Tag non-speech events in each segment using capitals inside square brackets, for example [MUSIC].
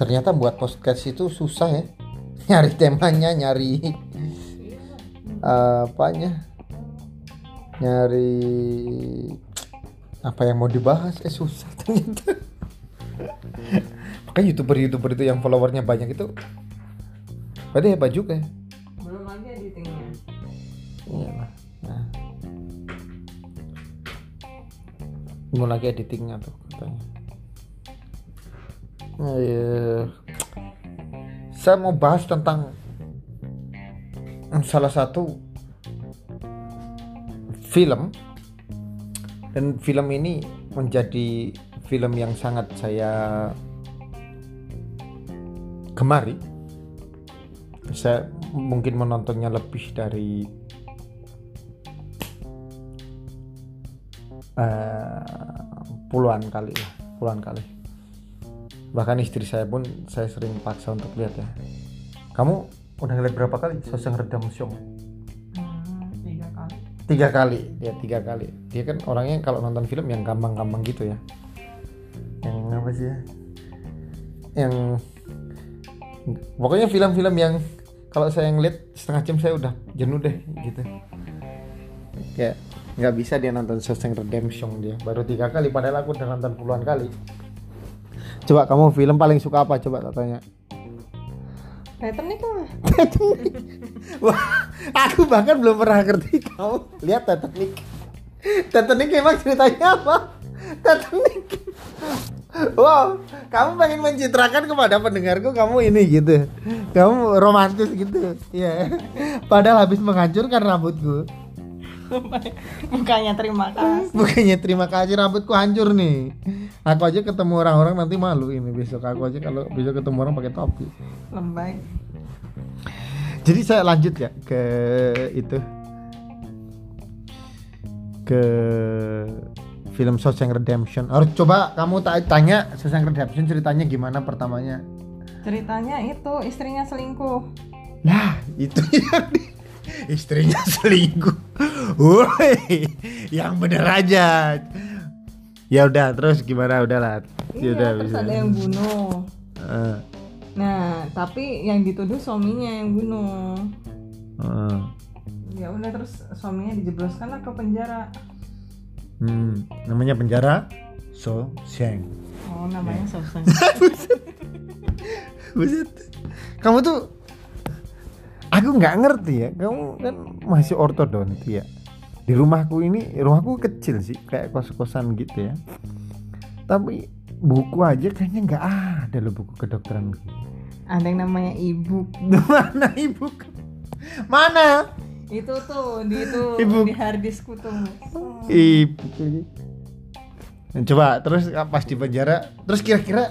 ternyata buat podcast itu susah ya. Nyari temanya nyari uh, apanya? Nyari apa yang mau dibahas? Eh susah ternyata. Makanya youtuber youtuber itu yang followernya banyak itu pada hebat juga ya. Belum lagi editingnya. Iya lah nah. mau lagi editingnya tuh iya. saya mau bahas tentang salah satu film. Dan film ini menjadi film yang sangat saya gemari. Saya mungkin menontonnya lebih dari uh, puluhan kali puluhan kali bahkan istri saya pun saya sering paksa untuk lihat ya. Kamu udah ngeliat berapa kali Soseng Redemption hmm, tiga kali. Tiga kali. Ya tiga kali. Dia kan orangnya kalau nonton film yang gampang-gampang gitu ya. Yang apa sih ya? Yang pokoknya film-film yang kalau saya ngeliat setengah jam saya udah jenuh deh gitu. Kayak nggak bisa dia nonton Shawshank Redemption dia. Baru tiga kali padahal aku udah nonton puluhan kali coba kamu film paling suka apa coba tak tanya Titanic lah [LAUGHS] Wah, aku bahkan belum pernah ngerti kamu lihat Titanic. Titanic emang ceritanya apa? Titanic. Wow, kamu pengen mencitrakan kepada pendengarku kamu ini gitu. Kamu romantis gitu. Iya. Padahal habis menghancurkan rambutku. [LAUGHS] Bukannya terima kasih Bukannya terima kasih rambutku hancur nih. Aku aja ketemu orang-orang nanti malu ini besok aku aja kalau besok ketemu orang pakai topi. Lembek Jadi saya lanjut ya ke itu ke film Shawshank Redemption. Harus coba kamu tanya Shawshank Redemption ceritanya gimana pertamanya? Ceritanya itu istrinya selingkuh Lah, itu [LAUGHS] yang di- istrinya [LAUGHS] selingkuh. Woi, yang bener aja. Ya udah, terus gimana udahlah. Ya Iya udah terus bisa. ada yang bunuh Eh, Nah tapi yang dituduh suaminya yang bunuh eh. Ya udah terus suaminya dijebloskan lah ke penjara Hmm, namanya penjara Shawshank. Oh namanya Iya. Shawshank [LAUGHS] Buset. Kamu tuh aku nggak ngerti ya. Kamu kan masih ortodonti ya. Di rumahku ini, rumahku kecil sih, kayak kos-kosan gitu ya. Tapi buku aja kayaknya nggak ada loh buku kedokteran. Ada yang namanya ibu [LAUGHS] Mana ibu? Mana Itu tuh di itu Ibu. di harddiskku tuh ibu? Coba terus pas di penjara, terus kira-kira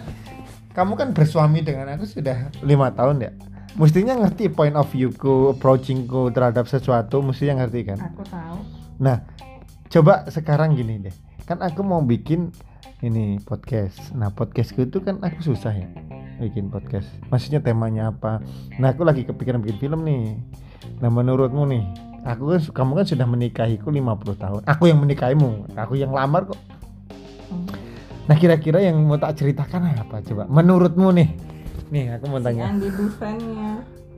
kamu kan bersuami dengan aku sudah lima tahun ya. Mestinya ngerti point of view-ku, approaching-ku terhadap sesuatu, mestinya ngerti kan? Aku tahu Nah, coba sekarang gini deh. Kan aku mau bikin ini podcast. Nah, podcastku itu kan aku susah ya bikin podcast. Maksudnya temanya apa? Nah, aku lagi kepikiran bikin film nih. Nah, menurutmu nih, aku kan kamu kan sudah menikahiku 50 tahun. Aku yang menikahimu, aku yang lamar kok. Hmm. Nah, kira-kira yang mau tak ceritakan apa coba? Menurutmu nih. Nih, aku mau tanya. Yang di Dufresne-nya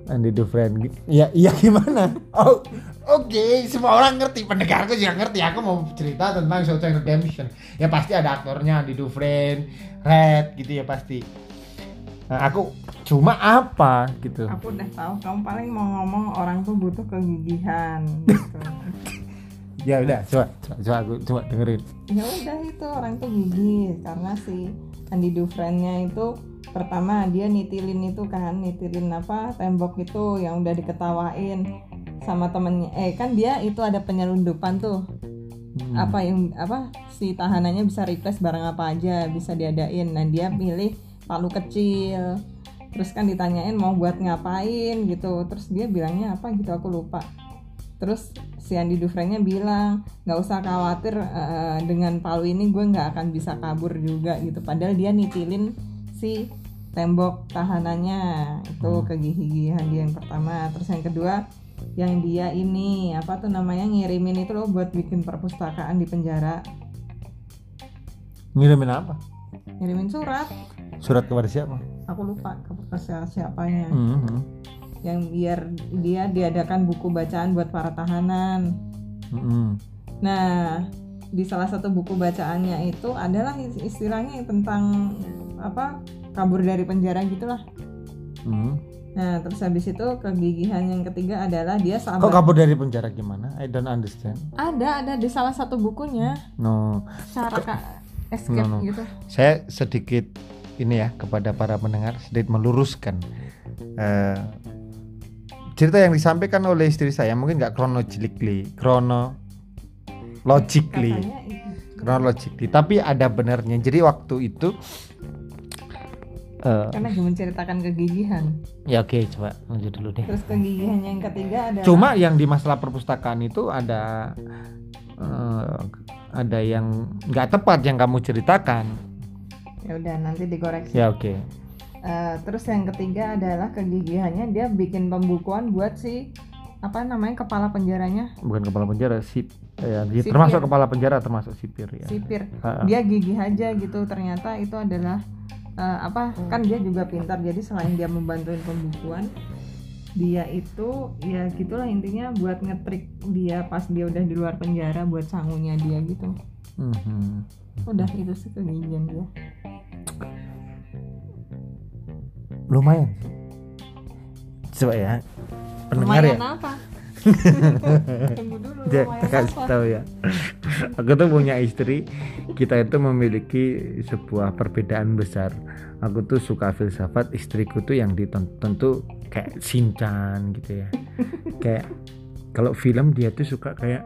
Andy Dufresne. Iya, iya gimana? Oh, oke, semua orang ngerti, pendengarku juga ngerti. Aku mau cerita tentang Shawshank Redemption. Ya pasti ada aktornya Andy Dufresne, Red gitu ya pasti. Nah, aku cuma apa gitu. Aku udah tahu kamu paling mau ngomong orang tuh butuh kegigihan [LAUGHS] gitu. Ya udah, coba, coba, coba aku coba dengerin. ya udah itu orang tuh gigih karena si Andy Dufresne-nya itu pertama dia nitilin itu kan nitilin apa tembok itu yang udah diketawain sama temennya. Eh kan dia itu ada penyelundupan tuh. Hmm. apa yang apa si tahanannya bisa request barang apa aja bisa diadain. Nah dia pilih palu kecil. Terus kan ditanyain mau buat ngapain gitu. Terus dia bilangnya apa gitu aku lupa. Terus si Andi Dufresne bilang nggak usah khawatir eh, dengan palu ini gue nggak akan bisa kabur juga gitu. Padahal dia nitilin si tembok tahanannya itu kegigihan dia yang pertama terus yang kedua yang dia ini apa tuh namanya ngirimin itu loh buat bikin perpustakaan di penjara Ngirimin apa? ngirimin surat Surat kepada siapa? aku lupa ke siapanya Mhm. yang biar dia diadakan buku bacaan buat para tahanan Mhm. Nah, di salah satu buku bacaannya itu adalah istilahnya tentang apa kabur dari penjara gitulah. Mhm. Nah, terus habis itu kegigihan yang ketiga adalah dia Kok sahabat. kabur dari penjara gimana? I don't understand. Ada ada di salah satu bukunya No, cara kak escape No, no. gitu. saya sedikit ini ya kepada para pendengar sedikit meluruskan Eh, cerita yang disampaikan oleh istri saya mungkin nggak chronologically, Katanya itu. chronologically, tapi ada benarnya. Jadi waktu itu eh, Karena dia menceritakan kegigihan. ya oke coba lanjut dulu deh. Terus kegigihan yang ketiga adalah Cuma yang di masalah perpustakaan itu ada eh, ada yang nggak tepat yang kamu ceritakan. ya udah nanti dikoreksi. Ya oke. Eh, terus yang ketiga adalah kegigihannya dia bikin pembukuan buat si apa namanya kepala penjaranya Bukan kepala penjara, sip. Ya, Sipir. termasuk kepala penjara termasuk sipir ya. sipir. Dia gigih aja gitu. Ternyata itu adalah eh, apa? Kan dia juga pintar. Jadi selain dia membantuin pembukuan, dia itu ya gitulah intinya buat ngetrik dia pas dia udah di luar penjara buat sangunya dia gitu. Mhm. Udah itu sih kegigihan dia. Lumayan. Coba ya. Pendengar ya. Lumayan apa? Tunggu dulu. Lumayan kasih tahu ya. Aku tuh punya istri, kita itu memiliki sebuah perbedaan besar. Aku tuh suka filsafat, istriku tuh yang ditonton tuh kayak Shinchan gitu ya. [LAUGHS] kayak kalau film dia tuh suka kayak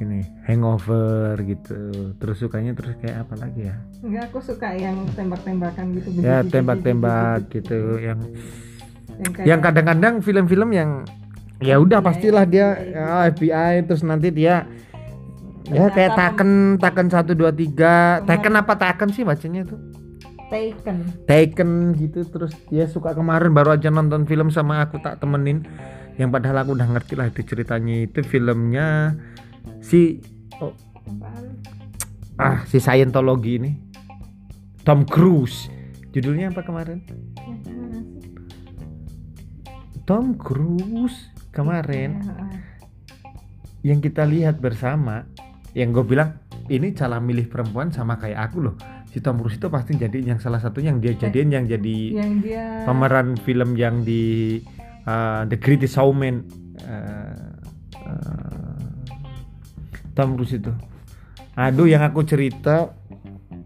ini hangover gitu. Terus sukanya terus kayak apa lagi ya? Enggak, aku suka yang tembak-tembakan gitu. Ya tembak-tembak begitu, gitu yang yang kadang-kadang film-film yang ya udah pastilah dia ya, FBI terus nanti dia ya kayak Taken Taken satu dua tiga. Taken apa Taken sih bacanya tuh Taken. Taken gitu terus dia suka kemarin baru aja nonton film sama aku tak temenin. Yang padahal aku udah ngerti lah itu ceritanya. Itu filmnya si oh, ah si Scientology ini. Tom Cruise. Judulnya apa kemarin? Tom Cruise kemarin Ya, ah. yang kita lihat bersama yang gue bilang ini cara milih perempuan sama kayak aku loh. Si Tom Cruise itu pasti jadi yang salah satu yang dia jadiin yang jadi yang dia pemeran film yang di uh, The Greatest Showman. Uh, uh, Tom Cruise itu. Aduh yang aku cerita.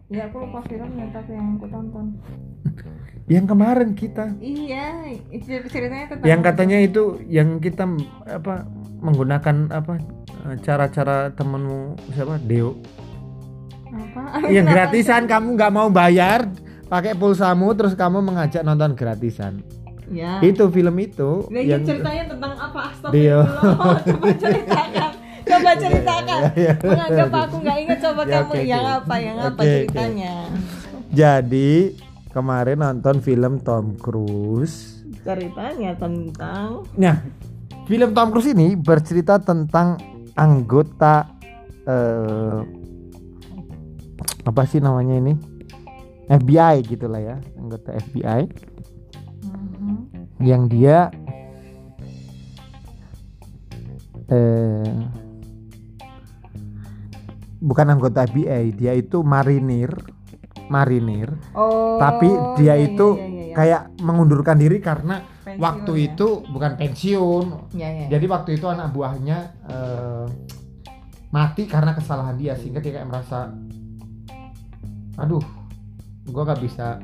Ya aku lupa filmnya tapi yang aku tonton [LAUGHS] yang kemarin kita. Iya itu ceritanya tentang yang apa? katanya itu yang kita apa menggunakan apa uh, cara-cara temenmu siapa? Deo. Apa? [LAUGHS] Yang gratisan kamu nggak mau bayar pakai pulsamu terus kamu mengajak nonton gratisan. Ya. Itu film itu Nah, yang ceritanya tentang apa? Astagfirullah. [LAUGHS] Coba ceritakan. Coba [LAUGHS] ceritakan. menganggap aku nggak ingat coba Ya, kamu oke, yang oke. apa yang apa Oke, oke. ceritanya? Jadi kemarin nonton film Tom Cruise. Ceritanya tentang nah film Tom Cruise ini bercerita tentang anggota eh, apa sih namanya ini? FBI gitulah ya anggota FBI Mhm. yang dia eh bukan anggota FBI dia itu marinir marinir oh tapi dia iya, itu iya, iya, iya. kayak mengundurkan diri karena Pensiun, waktu ya. itu bukan pensiun ya, ya. jadi waktu itu anak buahnya eh, mati karena kesalahan dia sehingga dia kayak merasa aduh gua gak bisa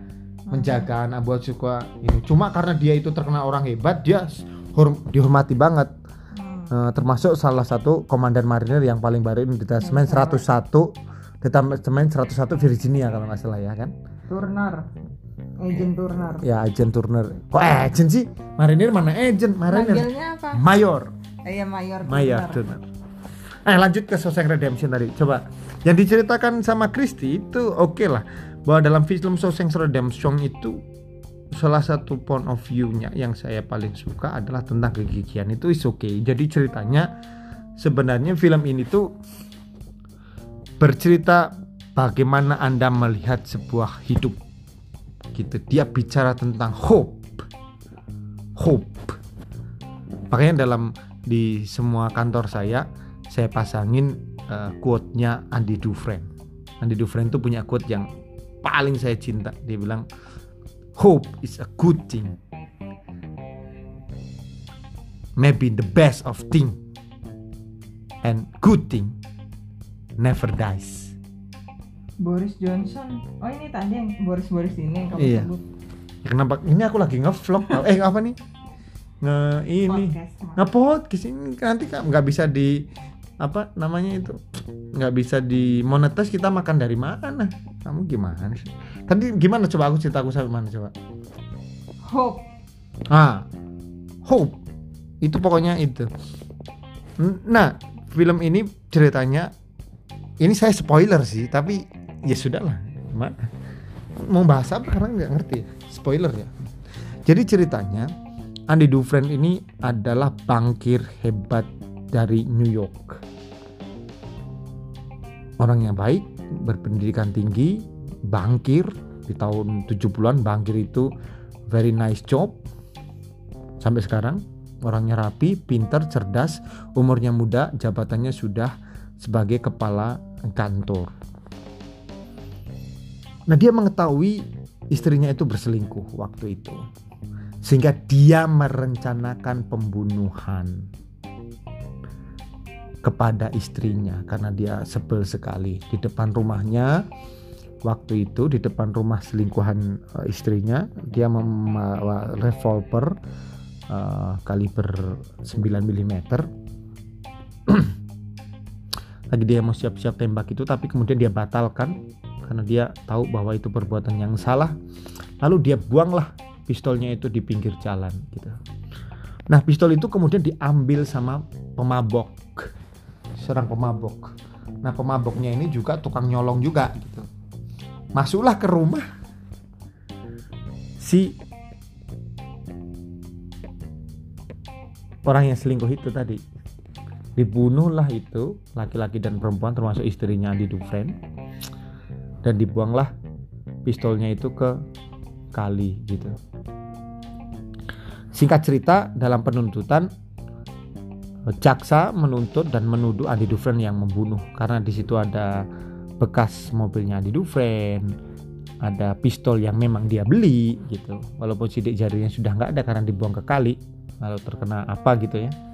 menjaga anak buah suka ini cuma karena dia itu terkenal orang hebat dia hor- dihormati banget Hmm. Eh, termasuk salah satu komandan marinir yang paling baru ini detasemen 101 detasemen 101 Virginia kalau nggak salah ya kan? Turner. Agent Turner. Ya agent Turner. Kok agent sih? Marinir mana agent? Marinir panggilnya apa? Mayor. Iya mayor mayor Turner. Turner eh lanjut ke Shawshank Redemption tadi. Coba yang diceritakan sama Christy itu oke lah. Bahwa dalam film Shawshank Redemption itu salah satu point of view-nya yang saya paling suka adalah tentang kegigihan. Itu is okay. Jadi ceritanya sebenarnya film ini tuh bercerita bagaimana Anda melihat sebuah hidup. gitu. Dia bicara tentang hope. Hope. Makanya dalam di semua kantor saya saya pasangin uh, quote-nya Andy Dufresne. Andy Dufresne itu punya quote yang paling saya cinta. Dia bilang hope is a good thing. Maybe the best of thing and good thing never dies. Boris Johnson. Oh ini tadi yang Boris Boris ini yang kamu Iya. sebut. Ya, kenapa ini aku lagi ngevlog eh apa nih? Nge ini. Podcast ngepodcast ini nanti kan nggak bisa di apa namanya itu? Nggak bisa dimonetis kita makan dari mana? Kamu gimana sih? Tadi gimana coba aku cerita aku sampai mana coba? Hope. Ah hope. Itu pokoknya itu. Nah film ini ceritanya ini saya spoiler sih tapi ya sudahlah gimana mau bahas apa karena nggak ngerti. Spoiler ya. Jadi ceritanya Andy Dufresne ini adalah bangkir hebat dari New York. Orang yang baik berpendidikan tinggi bangkir. Di tahun 70-an bangkir itu very nice job. Sampai sekarang orangnya rapi, pintar, cerdas, umurnya muda, jabatannya sudah sebagai kepala kantor. Nah, dia mengetahui istrinya itu berselingkuh waktu itu. Sehingga dia merencanakan pembunuhan kepada istrinya karena dia sebel sekali di depan rumahnya waktu itu di depan rumah selingkuhan eh, istrinya dia membawa revolver eh, kaliber 9 mm [CLEARS THROAT] lagi dia mau siap-siap tembak itu tapi kemudian dia batalkan karena dia tahu bahwa itu perbuatan yang salah. Lalu dia buanglah pistolnya itu di pinggir jalan gitu. Nah pistol itu kemudian diambil sama pemabok seorang pemabok. Nah pemaboknya ini juga tukang nyolong juga gitu. Masuklah ke rumah si orang yang selingkuh itu tadi dibunuhlah itu laki-laki dan perempuan termasuk istrinya Andi Dufresne dan dibuanglah pistolnya itu ke kali gitu. Singkat cerita dalam penuntutan jaksa menuntut dan menuduh Andi Dufresne yang membunuh. Karena di situ ada bekas mobilnya Andi Dufresne ada pistol yang memang dia beli gitu. Walaupun sidik jarinya sudah nggak ada karena dibuang ke kali. Lalu terkena apa gitu ya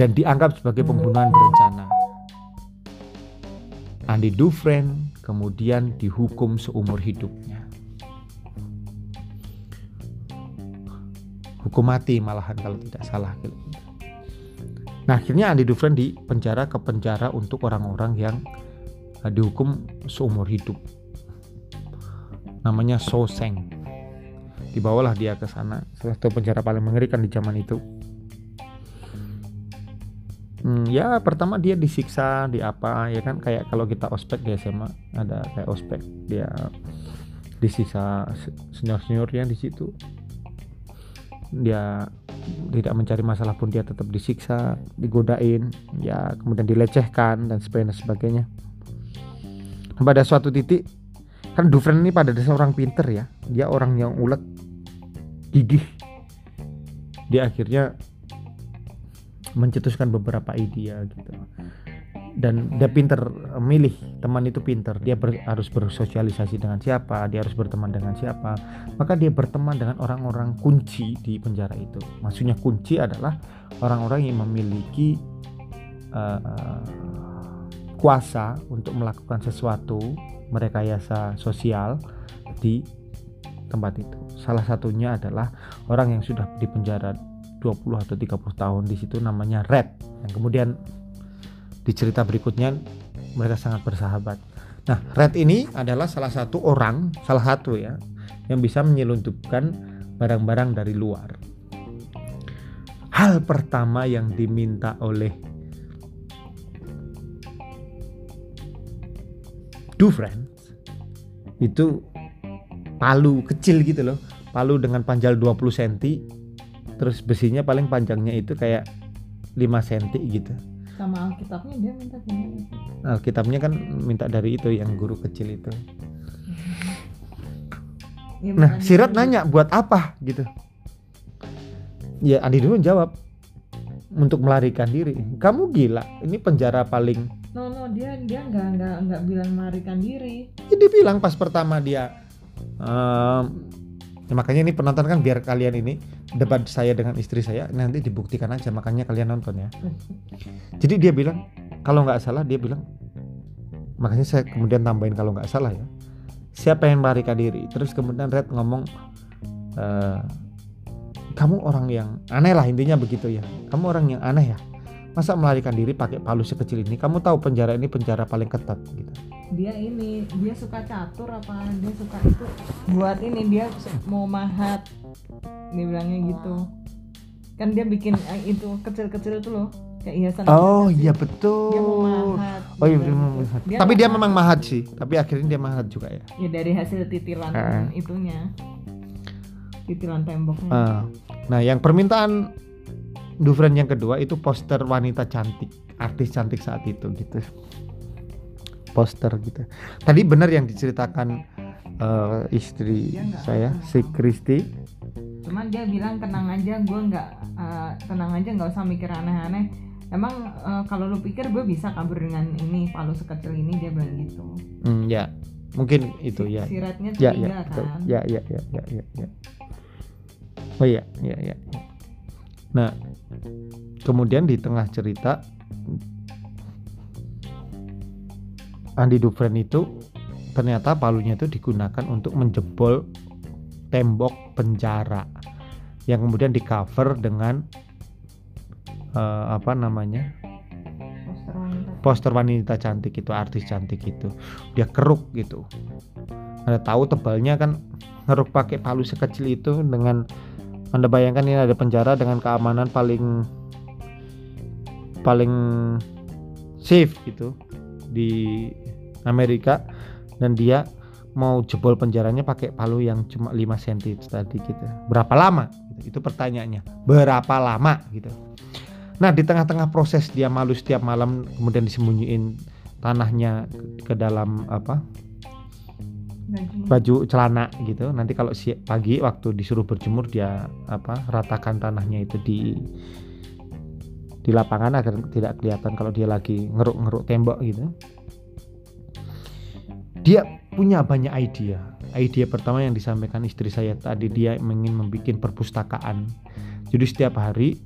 dan dianggap sebagai pembunuhan berencana Andi Dufresne kemudian dihukum seumur hidupnya hukum mati malahan kalau tidak salah. Nah akhirnya Andi Dufresne di penjara ke penjara untuk orang-orang yang uh, dihukum seumur hidup. Namanya Soseng. Dibawalah dia ke sana. Salah satu penjara paling mengerikan di zaman itu. Hmm, ya pertama dia disiksa di apa ya kan kayak kalau kita ospek di SMA ada kayak ospek dia disiksa senior seniornya di situ dia tidak mencari masalah pun dia tetap disiksa, digodain, ya kemudian dilecehkan dan sebagainya. Pada suatu titik kan Dufresne ini pada dasarnya orang pinter ya, dia orang yang ulet, gigih. Dia akhirnya mencetuskan beberapa ide gitu. Dan dia pinter eh, milih teman itu pinter, dia ber- harus bersosialisasi dengan siapa, dia harus berteman dengan siapa, maka dia berteman dengan orang-orang kunci di penjara itu. Maksudnya kunci adalah orang-orang yang memiliki uh, kuasa untuk melakukan sesuatu merekayasa sosial di tempat itu. Salah satunya adalah orang yang sudah di penjara 20 atau 30 tahun di situ namanya Red. Yang kemudian di cerita berikutnya mereka sangat bersahabat. Nah, Red ini adalah salah satu orang, salah satu ya, yang bisa menyelundupkan barang-barang dari luar. Hal pertama yang diminta oleh Dufresne itu palu kecil gitu loh, palu dengan panjang 20 cm, terus besinya paling panjangnya itu kayak 5 cm gitu. sama Alkitabnya dia minta gimana Alkitabnya kan minta dari itu yang guru kecil itu. Ya, Nah, bukan si Red gitu. nanya buat apa gitu. Ya Andi dulu jawab untuk melarikan diri. Kamu gila, ini penjara paling. no no dia dia nggak nggak nggak bilang melarikan diri dia bilang pas pertama dia. ehm, ya makanya ini penonton kan biar kalian ini debat saya dengan istri saya nanti dibuktikan aja makanya kalian nonton ya. Jadi dia bilang kalau nggak salah dia bilang makanya saya kemudian tambahin kalau nggak salah ya. Siapa yang melarikan diri? Terus kemudian Red ngomong eh, kamu orang yang aneh lah intinya begitu ya. Kamu orang yang aneh ya. Masa melarikan diri pakai palu sekecil ini? Kamu tahu penjara ini penjara paling ketat gitu. dia ini dia suka catur apa dia suka itu buat ini dia mau mahat dia bilangnya gitu kan dia bikin eh, itu kecil-kecil itu loh kayak hiasan Oh iya betul. dia mau mahat Oh iya bilang memang gitu. mahat. Dia Tapi nggak dia mahat. memang mahat sih. Tapi akhirnya dia mahat juga ya. ya dari hasil titilan Heeh. itunya titilan temboknya Ah. Nah, yang permintaan Dufren yang kedua itu poster wanita cantik, artis cantik saat itu gitu. Poster gitu. Tadi benar yang diceritakan eh, istri Dia nggak saya, si Kristi. cuman dia bilang tenang aja gue nggak eh, tenang aja nggak usah mikir aneh-aneh emang eh, kalau lu pikir gue bisa kabur dengan ini palu sekecil ini dia bilang gitu Hmm, ya, mungkin itu si, ya. si rednya Ya, ya, betul. kan ya, ya, ya, ya, ya, ya. Oh iya, ya, ya. Nah, kemudian di tengah cerita Andi Dufren itu ternyata palunya itu digunakan untuk menjebol tembok penjara yang kemudian di cover dengan eh, apa namanya? Poster wanita. Poster wanita cantik itu artis cantik itu. Dia keruk gitu. Anda tahu tebalnya kan ngeruk pakai palu sekecil itu dengan anda bayangkan ini ada penjara dengan keamanan paling paling safe gitu di Amerika. Dan dia mau jebol penjaranya pakai palu yang cuma 5 cm tadi gitu. Berapa lama? Gitu. itu pertanyaannya. Berapa lama? Gitu. Nah di tengah-tengah proses dia malu setiap malam kemudian disembunyiin tanahnya ke dalam apa baju celana gitu. Nanti kalau si pagi waktu disuruh berjemur dia apa ratakan tanahnya itu di di lapangan agar tidak kelihatan kalau dia lagi ngeruk-ngeruk tembok gitu. Dia punya banyak ide. Ide pertama yang disampaikan istri saya tadi dia ingin membuat perpustakaan. Jadi setiap hari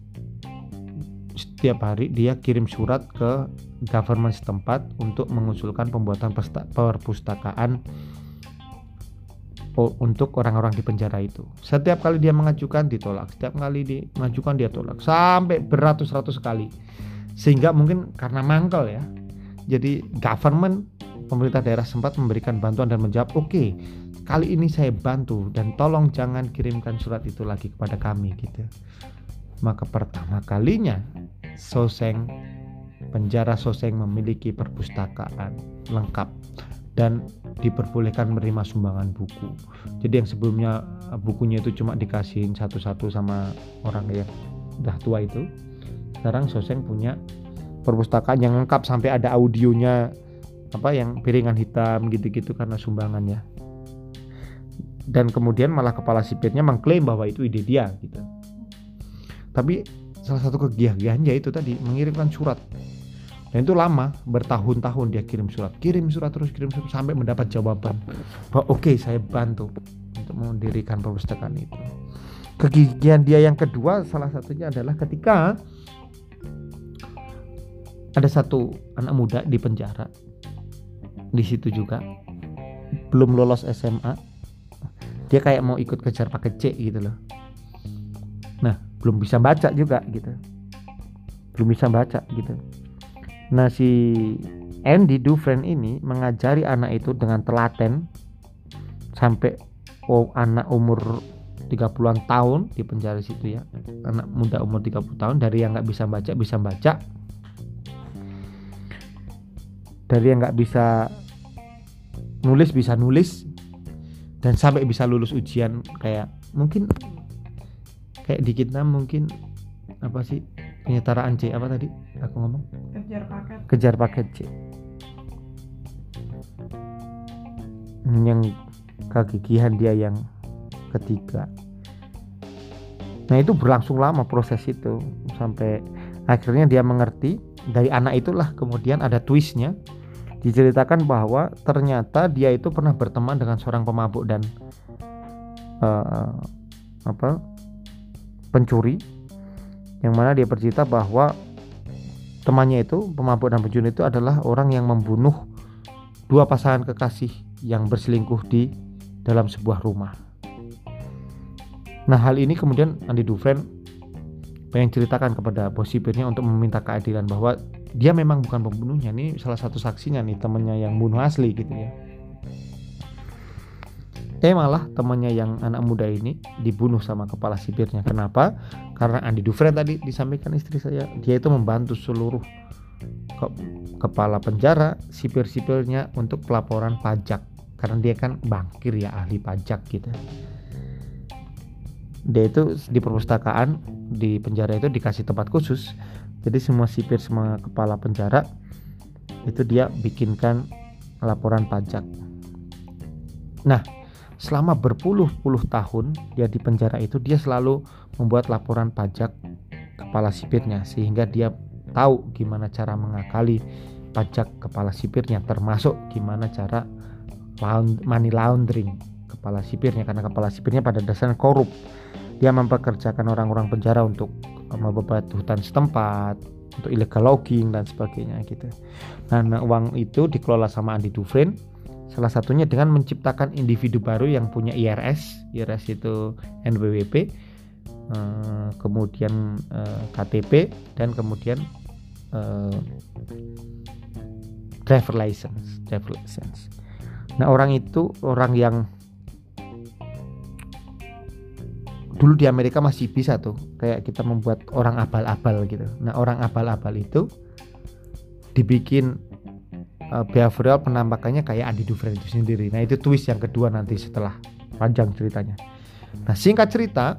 setiap hari dia kirim surat ke government setempat untuk mengusulkan pembuatan perpustakaan untuk orang-orang di penjara itu. Setiap kali dia mengajukan ditolak, setiap kali dia mengajukan dia tolak sampai beratus-ratus kali. Sehingga mungkin karena mangkel ya. Jadi government pemerintah daerah sempat memberikan bantuan dan menjawab, "Oke, kali ini saya bantu dan tolong jangan kirimkan surat itu lagi kepada kami gitu." Maka pertama kalinya Soseng penjara Soseng memiliki perpustakaan lengkap dan diperbolehkan menerima sumbangan buku. Jadi yang sebelumnya eh, bukunya itu cuma dikasihin satu-satu sama orang yang udah tua itu. Sekarang Soseng punya perpustakaan yang lengkap sampai ada audionya apa yang piringan hitam gitu-gitu karena sumbangannya. Dan kemudian malah kepala sipirnya mengklaim bahwa itu ide dia gitu. Tapi salah satu kegiahannya itu tadi mengirimkan surat dan itu lama bertahun-tahun dia kirim surat kirim surat terus kirim surat sampai mendapat jawaban bahwa oke saya bantu untuk mendirikan perpustakaan itu. Kegigihan dia yang kedua salah satunya adalah ketika ada satu anak muda di penjara. Di situ juga. Belum lolos SMA dia kayak mau ikut kejar paket C gitu loh. Nah belum bisa baca juga gitu. Belum bisa baca gitu nah si Andy Dufresne ini mengajari anak itu dengan telaten sampai oh, anak umur 30-an tahun di penjara situ ya. Anak muda umur 30 tahun dari yang nggak bisa baca bisa baca. Dari yang nggak bisa nulis bisa nulis. Dan sampai bisa lulus ujian kayak mungkin kayak di kita mungkin apa sih penyetaraan C apa tadi aku ngomong? Kejar paket. Kejar paket C. Yang kegigihan dia yang ketiga. Nah itu berlangsung lama proses itu sampai akhirnya dia mengerti. Dari anak itulah kemudian ada twistnya. Diceritakan bahwa ternyata dia itu pernah berteman dengan seorang pemabuk dan uh, apa pencuri yang mana dia bercerita bahwa temannya itu pemabuk dan pencuri itu adalah orang yang membunuh dua pasangan kekasih yang berselingkuh di dalam sebuah rumah. Nah hal ini kemudian Andy Dufresne pengen ceritakan kepada bos sipirnya untuk meminta keadilan bahwa dia memang bukan pembunuhnya ini salah satu saksinya nih temannya yang bunuh asli gitu ya eh malah temannya yang anak muda ini dibunuh sama kepala sipirnya. Kenapa? Karena Andi Dufresne tadi disampaikan istri saya dia itu membantu seluruh ke kepala penjara sipir-sipirnya untuk pelaporan pajak. Karena dia kan bangkir ya ahli pajak gitu. Dia itu di perpustakaan di penjara itu dikasih tempat khusus. Jadi semua sipir semua kepala penjara itu dia bikinkan laporan pajak. Nah selama berpuluh-puluh tahun dia di penjara itu dia selalu membuat laporan pajak kepala sipirnya sehingga dia tahu gimana cara mengakali pajak kepala sipirnya termasuk gimana cara money laundering kepala sipirnya karena kepala sipirnya pada dasarnya korup dia mempekerjakan orang-orang penjara untuk membuat hutan setempat untuk illegal logging dan sebagainya gitu. Nah, uang itu dikelola sama Andi Dufresne salah satunya dengan menciptakan individu baru yang punya IRS, IRS itu NPWP, eh, kemudian eh, KTP dan kemudian eh, driver license, driver license. Nah, orang itu orang yang dulu di Amerika masih bisa tuh kayak kita membuat orang abal-abal gitu nah orang abal-abal itu dibikin uh, behavioral penampakannya kayak Andi Dufresne itu sendiri. Nah itu twist yang kedua nanti setelah panjang ceritanya. Nah singkat cerita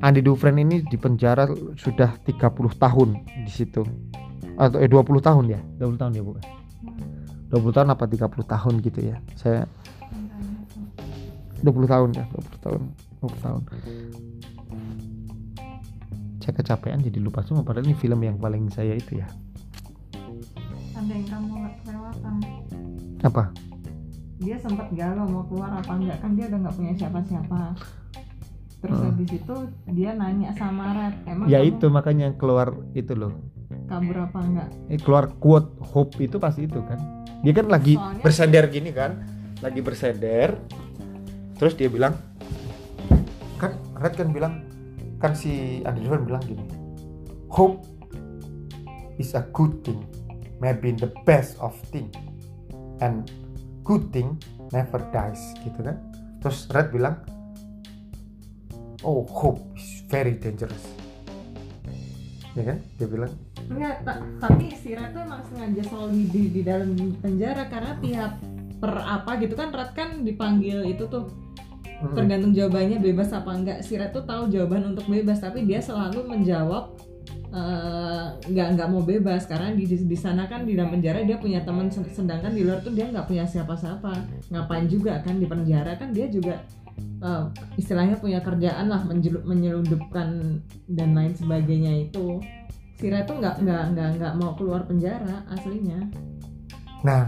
Andi Dufresne ini di penjara sudah 30 tahun di situ. Atau eh 20 tahun ya? 20 tahun ya bu. 20 tahun apa 30 tahun gitu ya? Saya 20 tahun ya 20 tahun 20 tahun. Saya kecapean jadi lupa semua padahal ini film yang paling saya itu ya ada yang kamu kelewatan apa? Dia sempat galau mau keluar apa enggak. Kan dia udah nggak punya siapa-siapa. Terus Hmm. habis itu dia nanya sama Red emang ya kamu itu makanya keluar itu loh. kabur apa enggak? Eh, keluar quote hope itu pasti itu kan. Dia kan lagi Soalnya- bersender gini kan lagi bersender terus dia bilang kan Red kan bilang kan si Andy Dufresne bilang gini hope is a good thing maybe the best of thing and good thing never dies gitu kan? Terus Red bilang oh hope is very dangerous. Ya kan? Dia bilang enggak ta- tapi si Red tuh emang sengaja selalu di, di dalam penjara karena tiap per apa gitu kan Red kan dipanggil itu tuh tergantung jawabannya bebas apa enggak. Si Red tuh tahu jawaban untuk bebas tapi dia selalu menjawab eh, nggak nggak mau bebas. Karena di, di sana kan di dalam penjara dia punya teman sed- sedangkan di luar tuh dia nggak punya siapa-siapa. Ngapain juga kan di penjara kan dia juga eh, istilahnya punya kerjaan lah menyelundupkan dan lain sebagainya itu. Si Red tuh nggak nggak nggak nggak mau keluar penjara aslinya. Nah,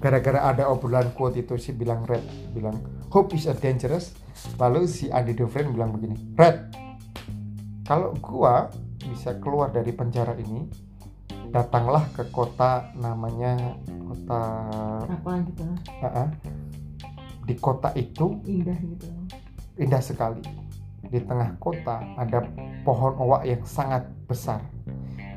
gara-gara ada obrolan quote itu si bilang Red bilang hope is a dangerous. Lalu si Andy Dufresne bilang begini, Red, kalau gua bisa keluar dari penjara ini, datanglah ke kota namanya kota apa gitu uh-uh. di kota itu indah gitu indah sekali. Di tengah kota ada pohon oak yang sangat besar.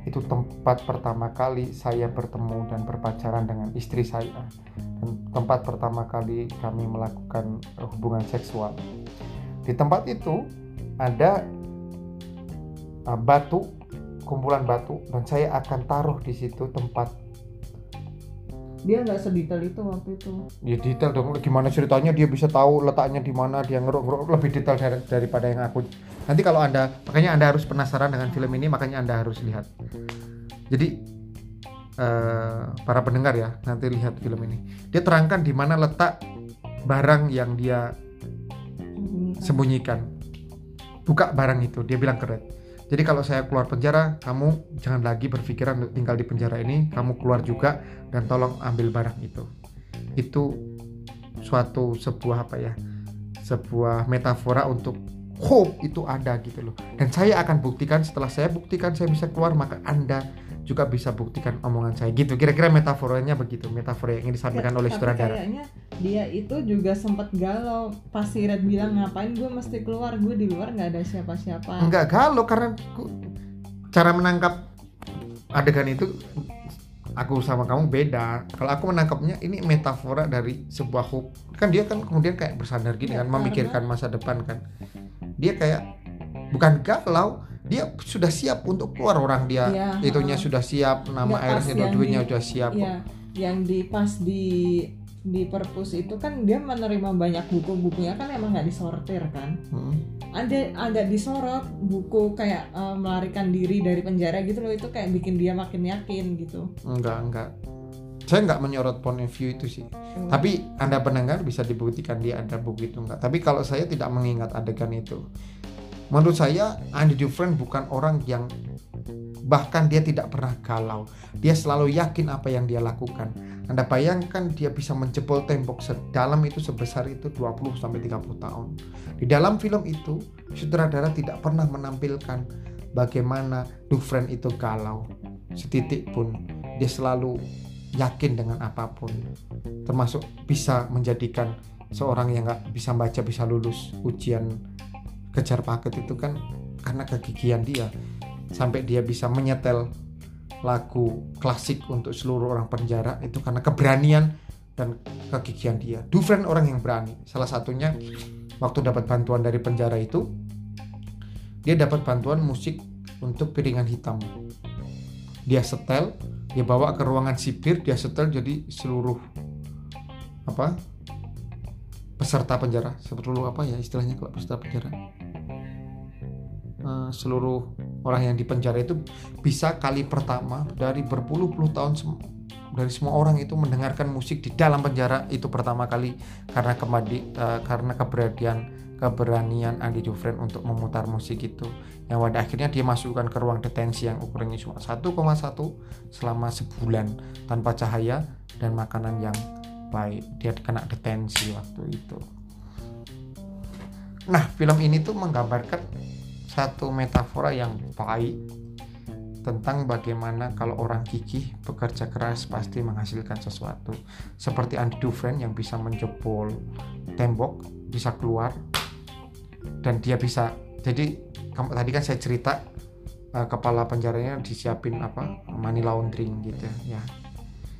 Itu tempat pertama kali saya bertemu dan berpacaran dengan istri saya. Dan tempat pertama kali kami melakukan hubungan seksual. Di tempat itu ada uh, batu, kumpulan batu dan saya akan taruh di situ tempat. Dia nggak sedetail itu waktu itu. Ya detail dong. Gimana ceritanya? Dia bisa tahu letaknya di mana dia ngeruk-ngeruk lebih detail dari- daripada yang aku. Nanti kalau anda makanya anda harus penasaran dengan film ini makanya anda harus lihat. Jadi eh, para pendengar ya nanti lihat film ini. Dia terangkan di mana letak barang yang dia sembunyikan. buka barang itu dia bilang ke Red jadi kalau saya keluar penjara kamu jangan lagi berpikiran untuk tinggal di penjara ini. Kamu keluar juga dan tolong ambil barang itu. Itu suatu sebuah apa ya sebuah metafora untuk hope itu ada gitu loh. Dan saya akan buktikan setelah saya buktikan saya bisa keluar maka anda juga bisa buktikan omongan saya gitu. Kira-kira metaforanya begitu metafora yang disampaikan oleh sutradara kayaknya dia itu juga sempat galau pas si Red bilang ngapain gue mesti keluar? Gue di luar nggak ada siapa-siapa. Enggak galau karena ku- cara menangkap adegan itu aku sama kamu beda. Kalau aku menangkapnya ini metafora dari sebuah hope kan dia kan kemudian kayak bersandar gini Ya, kan memikirkan masa depan kan. Dia kayak bukan galau dia sudah siap untuk keluar orang dia Iya, itunya heeh. sudah siap nama Nggak airnya pas dua yang duanya di- udah siap ya yang di pas di di perpus itu kan dia menerima banyak buku bukunya kan emang nggak disortir kan Hmm. ada agak disorot buku kayak eh, melarikan diri dari penjara gitu loh itu kayak bikin dia makin yakin gitu enggak enggak saya enggak menyorot point of view itu sih Hmm. Tapi Anda pendengar bisa dibuktikan dia ada buku itu enggak. Tapi kalau saya tidak mengingat adegan itu. Menurut saya Andy Dufresne bukan orang yang bahkan dia tidak pernah galau. Dia selalu yakin apa yang dia lakukan. Anda bayangkan dia bisa menjebol tembok sedalam itu sebesar itu 20 sampai 30 tahun. Di dalam film itu sutradara tidak pernah menampilkan bagaimana Dufresne itu galau. Setitik pun dia selalu yakin dengan apa pun termasuk bisa menjadikan seorang yang nggak bisa baca bisa lulus ujian kejar paket itu kan karena kegigihan dia. Sampai dia bisa menyetel lagu klasik untuk seluruh orang penjara itu karena keberanian dan kegigihan dia. Dufresne orang yang berani. Salah satunya waktu dapat bantuan dari penjara itu dia dapat bantuan musik untuk piringan hitam. Dia setel dia bawa ke ruangan sipir dia setel jadi seluruh apa peserta penjara. Seluruh apa ya istilahnya kalau peserta penjara Eh, seluruh orang yang di penjara itu bisa kali pertama dari berpuluh-puluh tahun dari semua orang itu mendengarkan musik di dalam penjara itu pertama kali karena kemadi eh, karena keberanian keberanian Andy Dufresne untuk memutar musik itu. Yang pada akhirnya dia masukkan ke ruang detensi yang ukurannya cuma 1,1 selama sebulan tanpa cahaya dan makanan yang baik. Dia kena detensi waktu itu. Nah film ini tuh menggambarkan satu metafora yang baik tentang bagaimana kalau orang gigih bekerja keras pasti menghasilkan sesuatu. Seperti Andy Dufresne yang bisa menjebol tembok bisa keluar dan dia bisa jadi tadi kan saya cerita eh, kepala penjaranya disiapin apa money laundering gitu ya.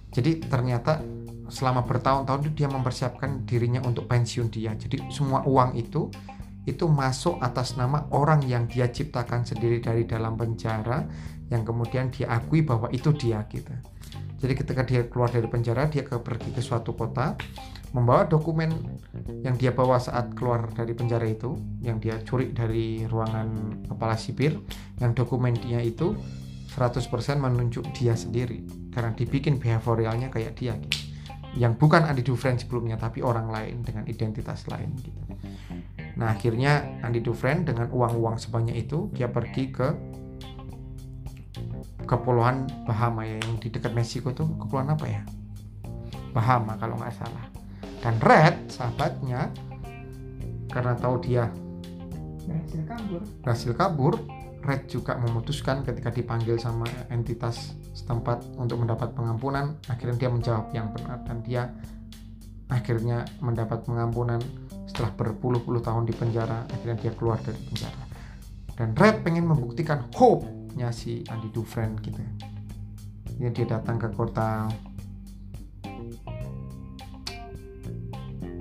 Jadi ternyata selama bertahun-tahun dia mempersiapkan dirinya untuk pensiun dia. Jadi semua uang itu itu masuk atas nama orang yang dia ciptakan sendiri dari dalam penjara yang kemudian diakui bahwa itu dia gitu. Jadi ketika dia keluar dari penjara dia pergi ke suatu kota membawa dokumen yang dia bawa saat keluar dari penjara itu yang dia curi dari ruangan kepala sipir yang dokumennya itu 100% menunjuk dia sendiri. Karena dibikin behavioralnya kayak dia gitu. Yang bukan Andy Dufresne sebelumnya tapi orang lain dengan identitas lain gitu nah akhirnya Andy Dufresne dengan uang-uang sebanyak itu dia pergi ke kepulauan Bahama ya yang di dekat Meksiko tuh kepulauan apa ya? Bahama kalau nggak salah. Dan Red sahabatnya karena tahu dia berhasil kabur. berhasil kabur Red juga memutuskan ketika dipanggil sama entitas setempat untuk mendapat pengampunan akhirnya dia menjawab yang benar dan dia akhirnya mendapat pengampunan setelah berpuluh-puluh tahun di penjara akhirnya dia keluar dari penjara. Dan Red pengen membuktikan hope-nya si Andy Dufresne gitu. Ya dia datang ke kota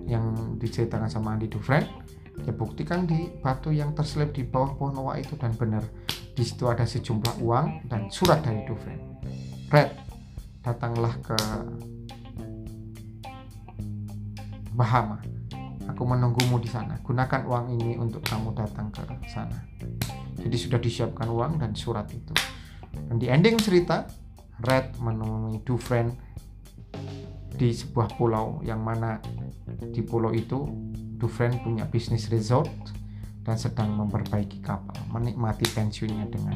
yang diceritakan sama Andy Dufresne. Dia buktikan di batu yang terselip di bawah pohon oak itu dan benar di situ ada sejumlah uang dan surat dari Dufresne. Red datanglah ke Bahama aku menunggumu di sana gunakan uang ini untuk kamu datang ke sana jadi sudah disiapkan uang dan surat itu dan di ending cerita Red menemui Dufresne di sebuah pulau yang mana di pulau itu Dufresne punya bisnis resort dan sedang memperbaiki kapal, menikmati pensiunnya dengan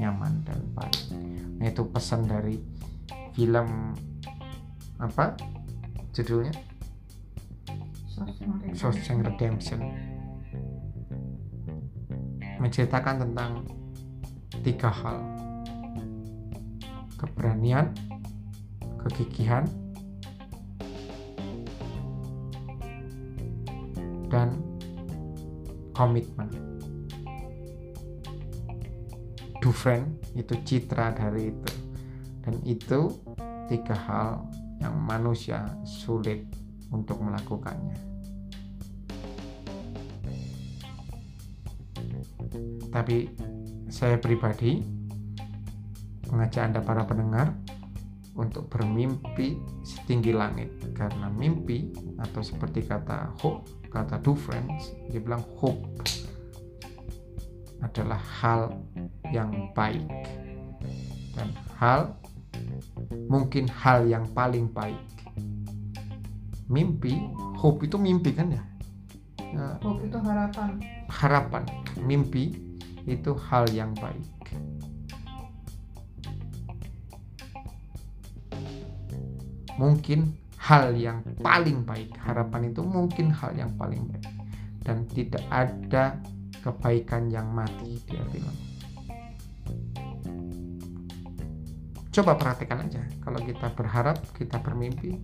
nyaman dan baik. Nah, itu pesan dari film apa judulnya? Shawshank Redemption menceritakan tentang tiga hal. Keberanian kegigihan dan komitmen. Dufresne itu citra dari itu. Dan itu tiga hal yang manusia sulit untuk melakukannya tapi saya pribadi mengajak Anda para pendengar untuk bermimpi setinggi langit. Karena mimpi atau seperti kata hope kata Dufresne dia bilang hope adalah hal yang baik. Dan hal mungkin hal yang paling baik. Mimpi hope itu mimpi kan ya. Hope itu harapan. Harapan. Mimpi itu hal yang baik. Mungkin hal yang paling baik. Harapan itu mungkin hal yang paling baik. Dan tidak ada kebaikan yang mati dia bilang coba perhatikan aja. Kalau kita berharap kita bermimpi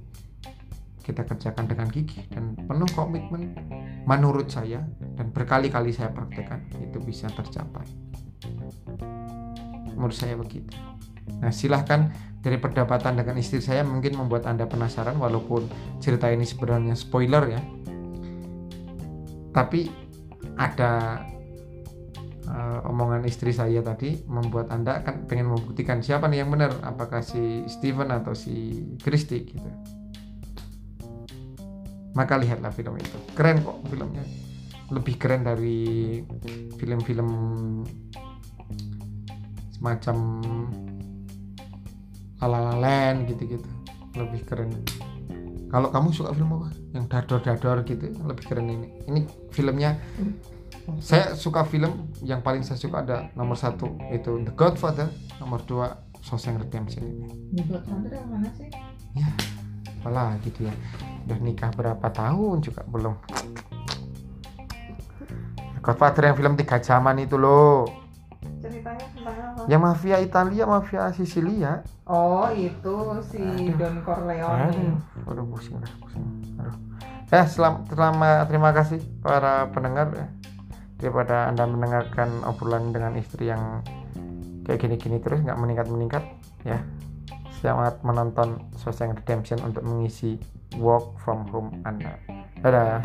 kita kerjakan dengan gigih dan penuh komitmen menurut saya dan berkali-kali saya praktekkan itu bisa tercapai menurut saya begitu nah silahkan dari perdebatan dengan istri saya mungkin membuat Anda penasaran walaupun cerita ini sebenarnya spoiler ya. Tapi ada uh, omongan istri saya tadi membuat Anda kan pengen membuktikan siapa nih yang benar, apakah si Steven atau si Christy gitu. Maka lihatlah film itu. Keren kok filmnya. Lebih keren dari film-film semacam Lalalaland gitu-gitu. Lebih keren. Kalau kamu suka film apa? Yang dador-dador gitu lebih keren ini. Ini filmnya saya suka film yang paling saya suka ada nomor satu itu The Godfather nomor dua Shawshank Redemption ini The Godfather yang mana sih? Ya apalah gitu ya udah nikah berapa tahun juga belum Godfather yang film tiga zaman itu loh ceritanya tentang apa yang mafia Italia mafia Sisilia oh itu si Aduh. Don Corleone Aduh, aduh pusing dah, pusing. Aduh. Ya, selam, selama terima kasih para pendengar ya. Daripada Anda mendengarkan obrolan dengan istri yang kayak gini-gini terus nggak meningkat-meningkat ya. Selamat menonton Shawshank Redemption untuk mengisi work from home Anda. Dadah.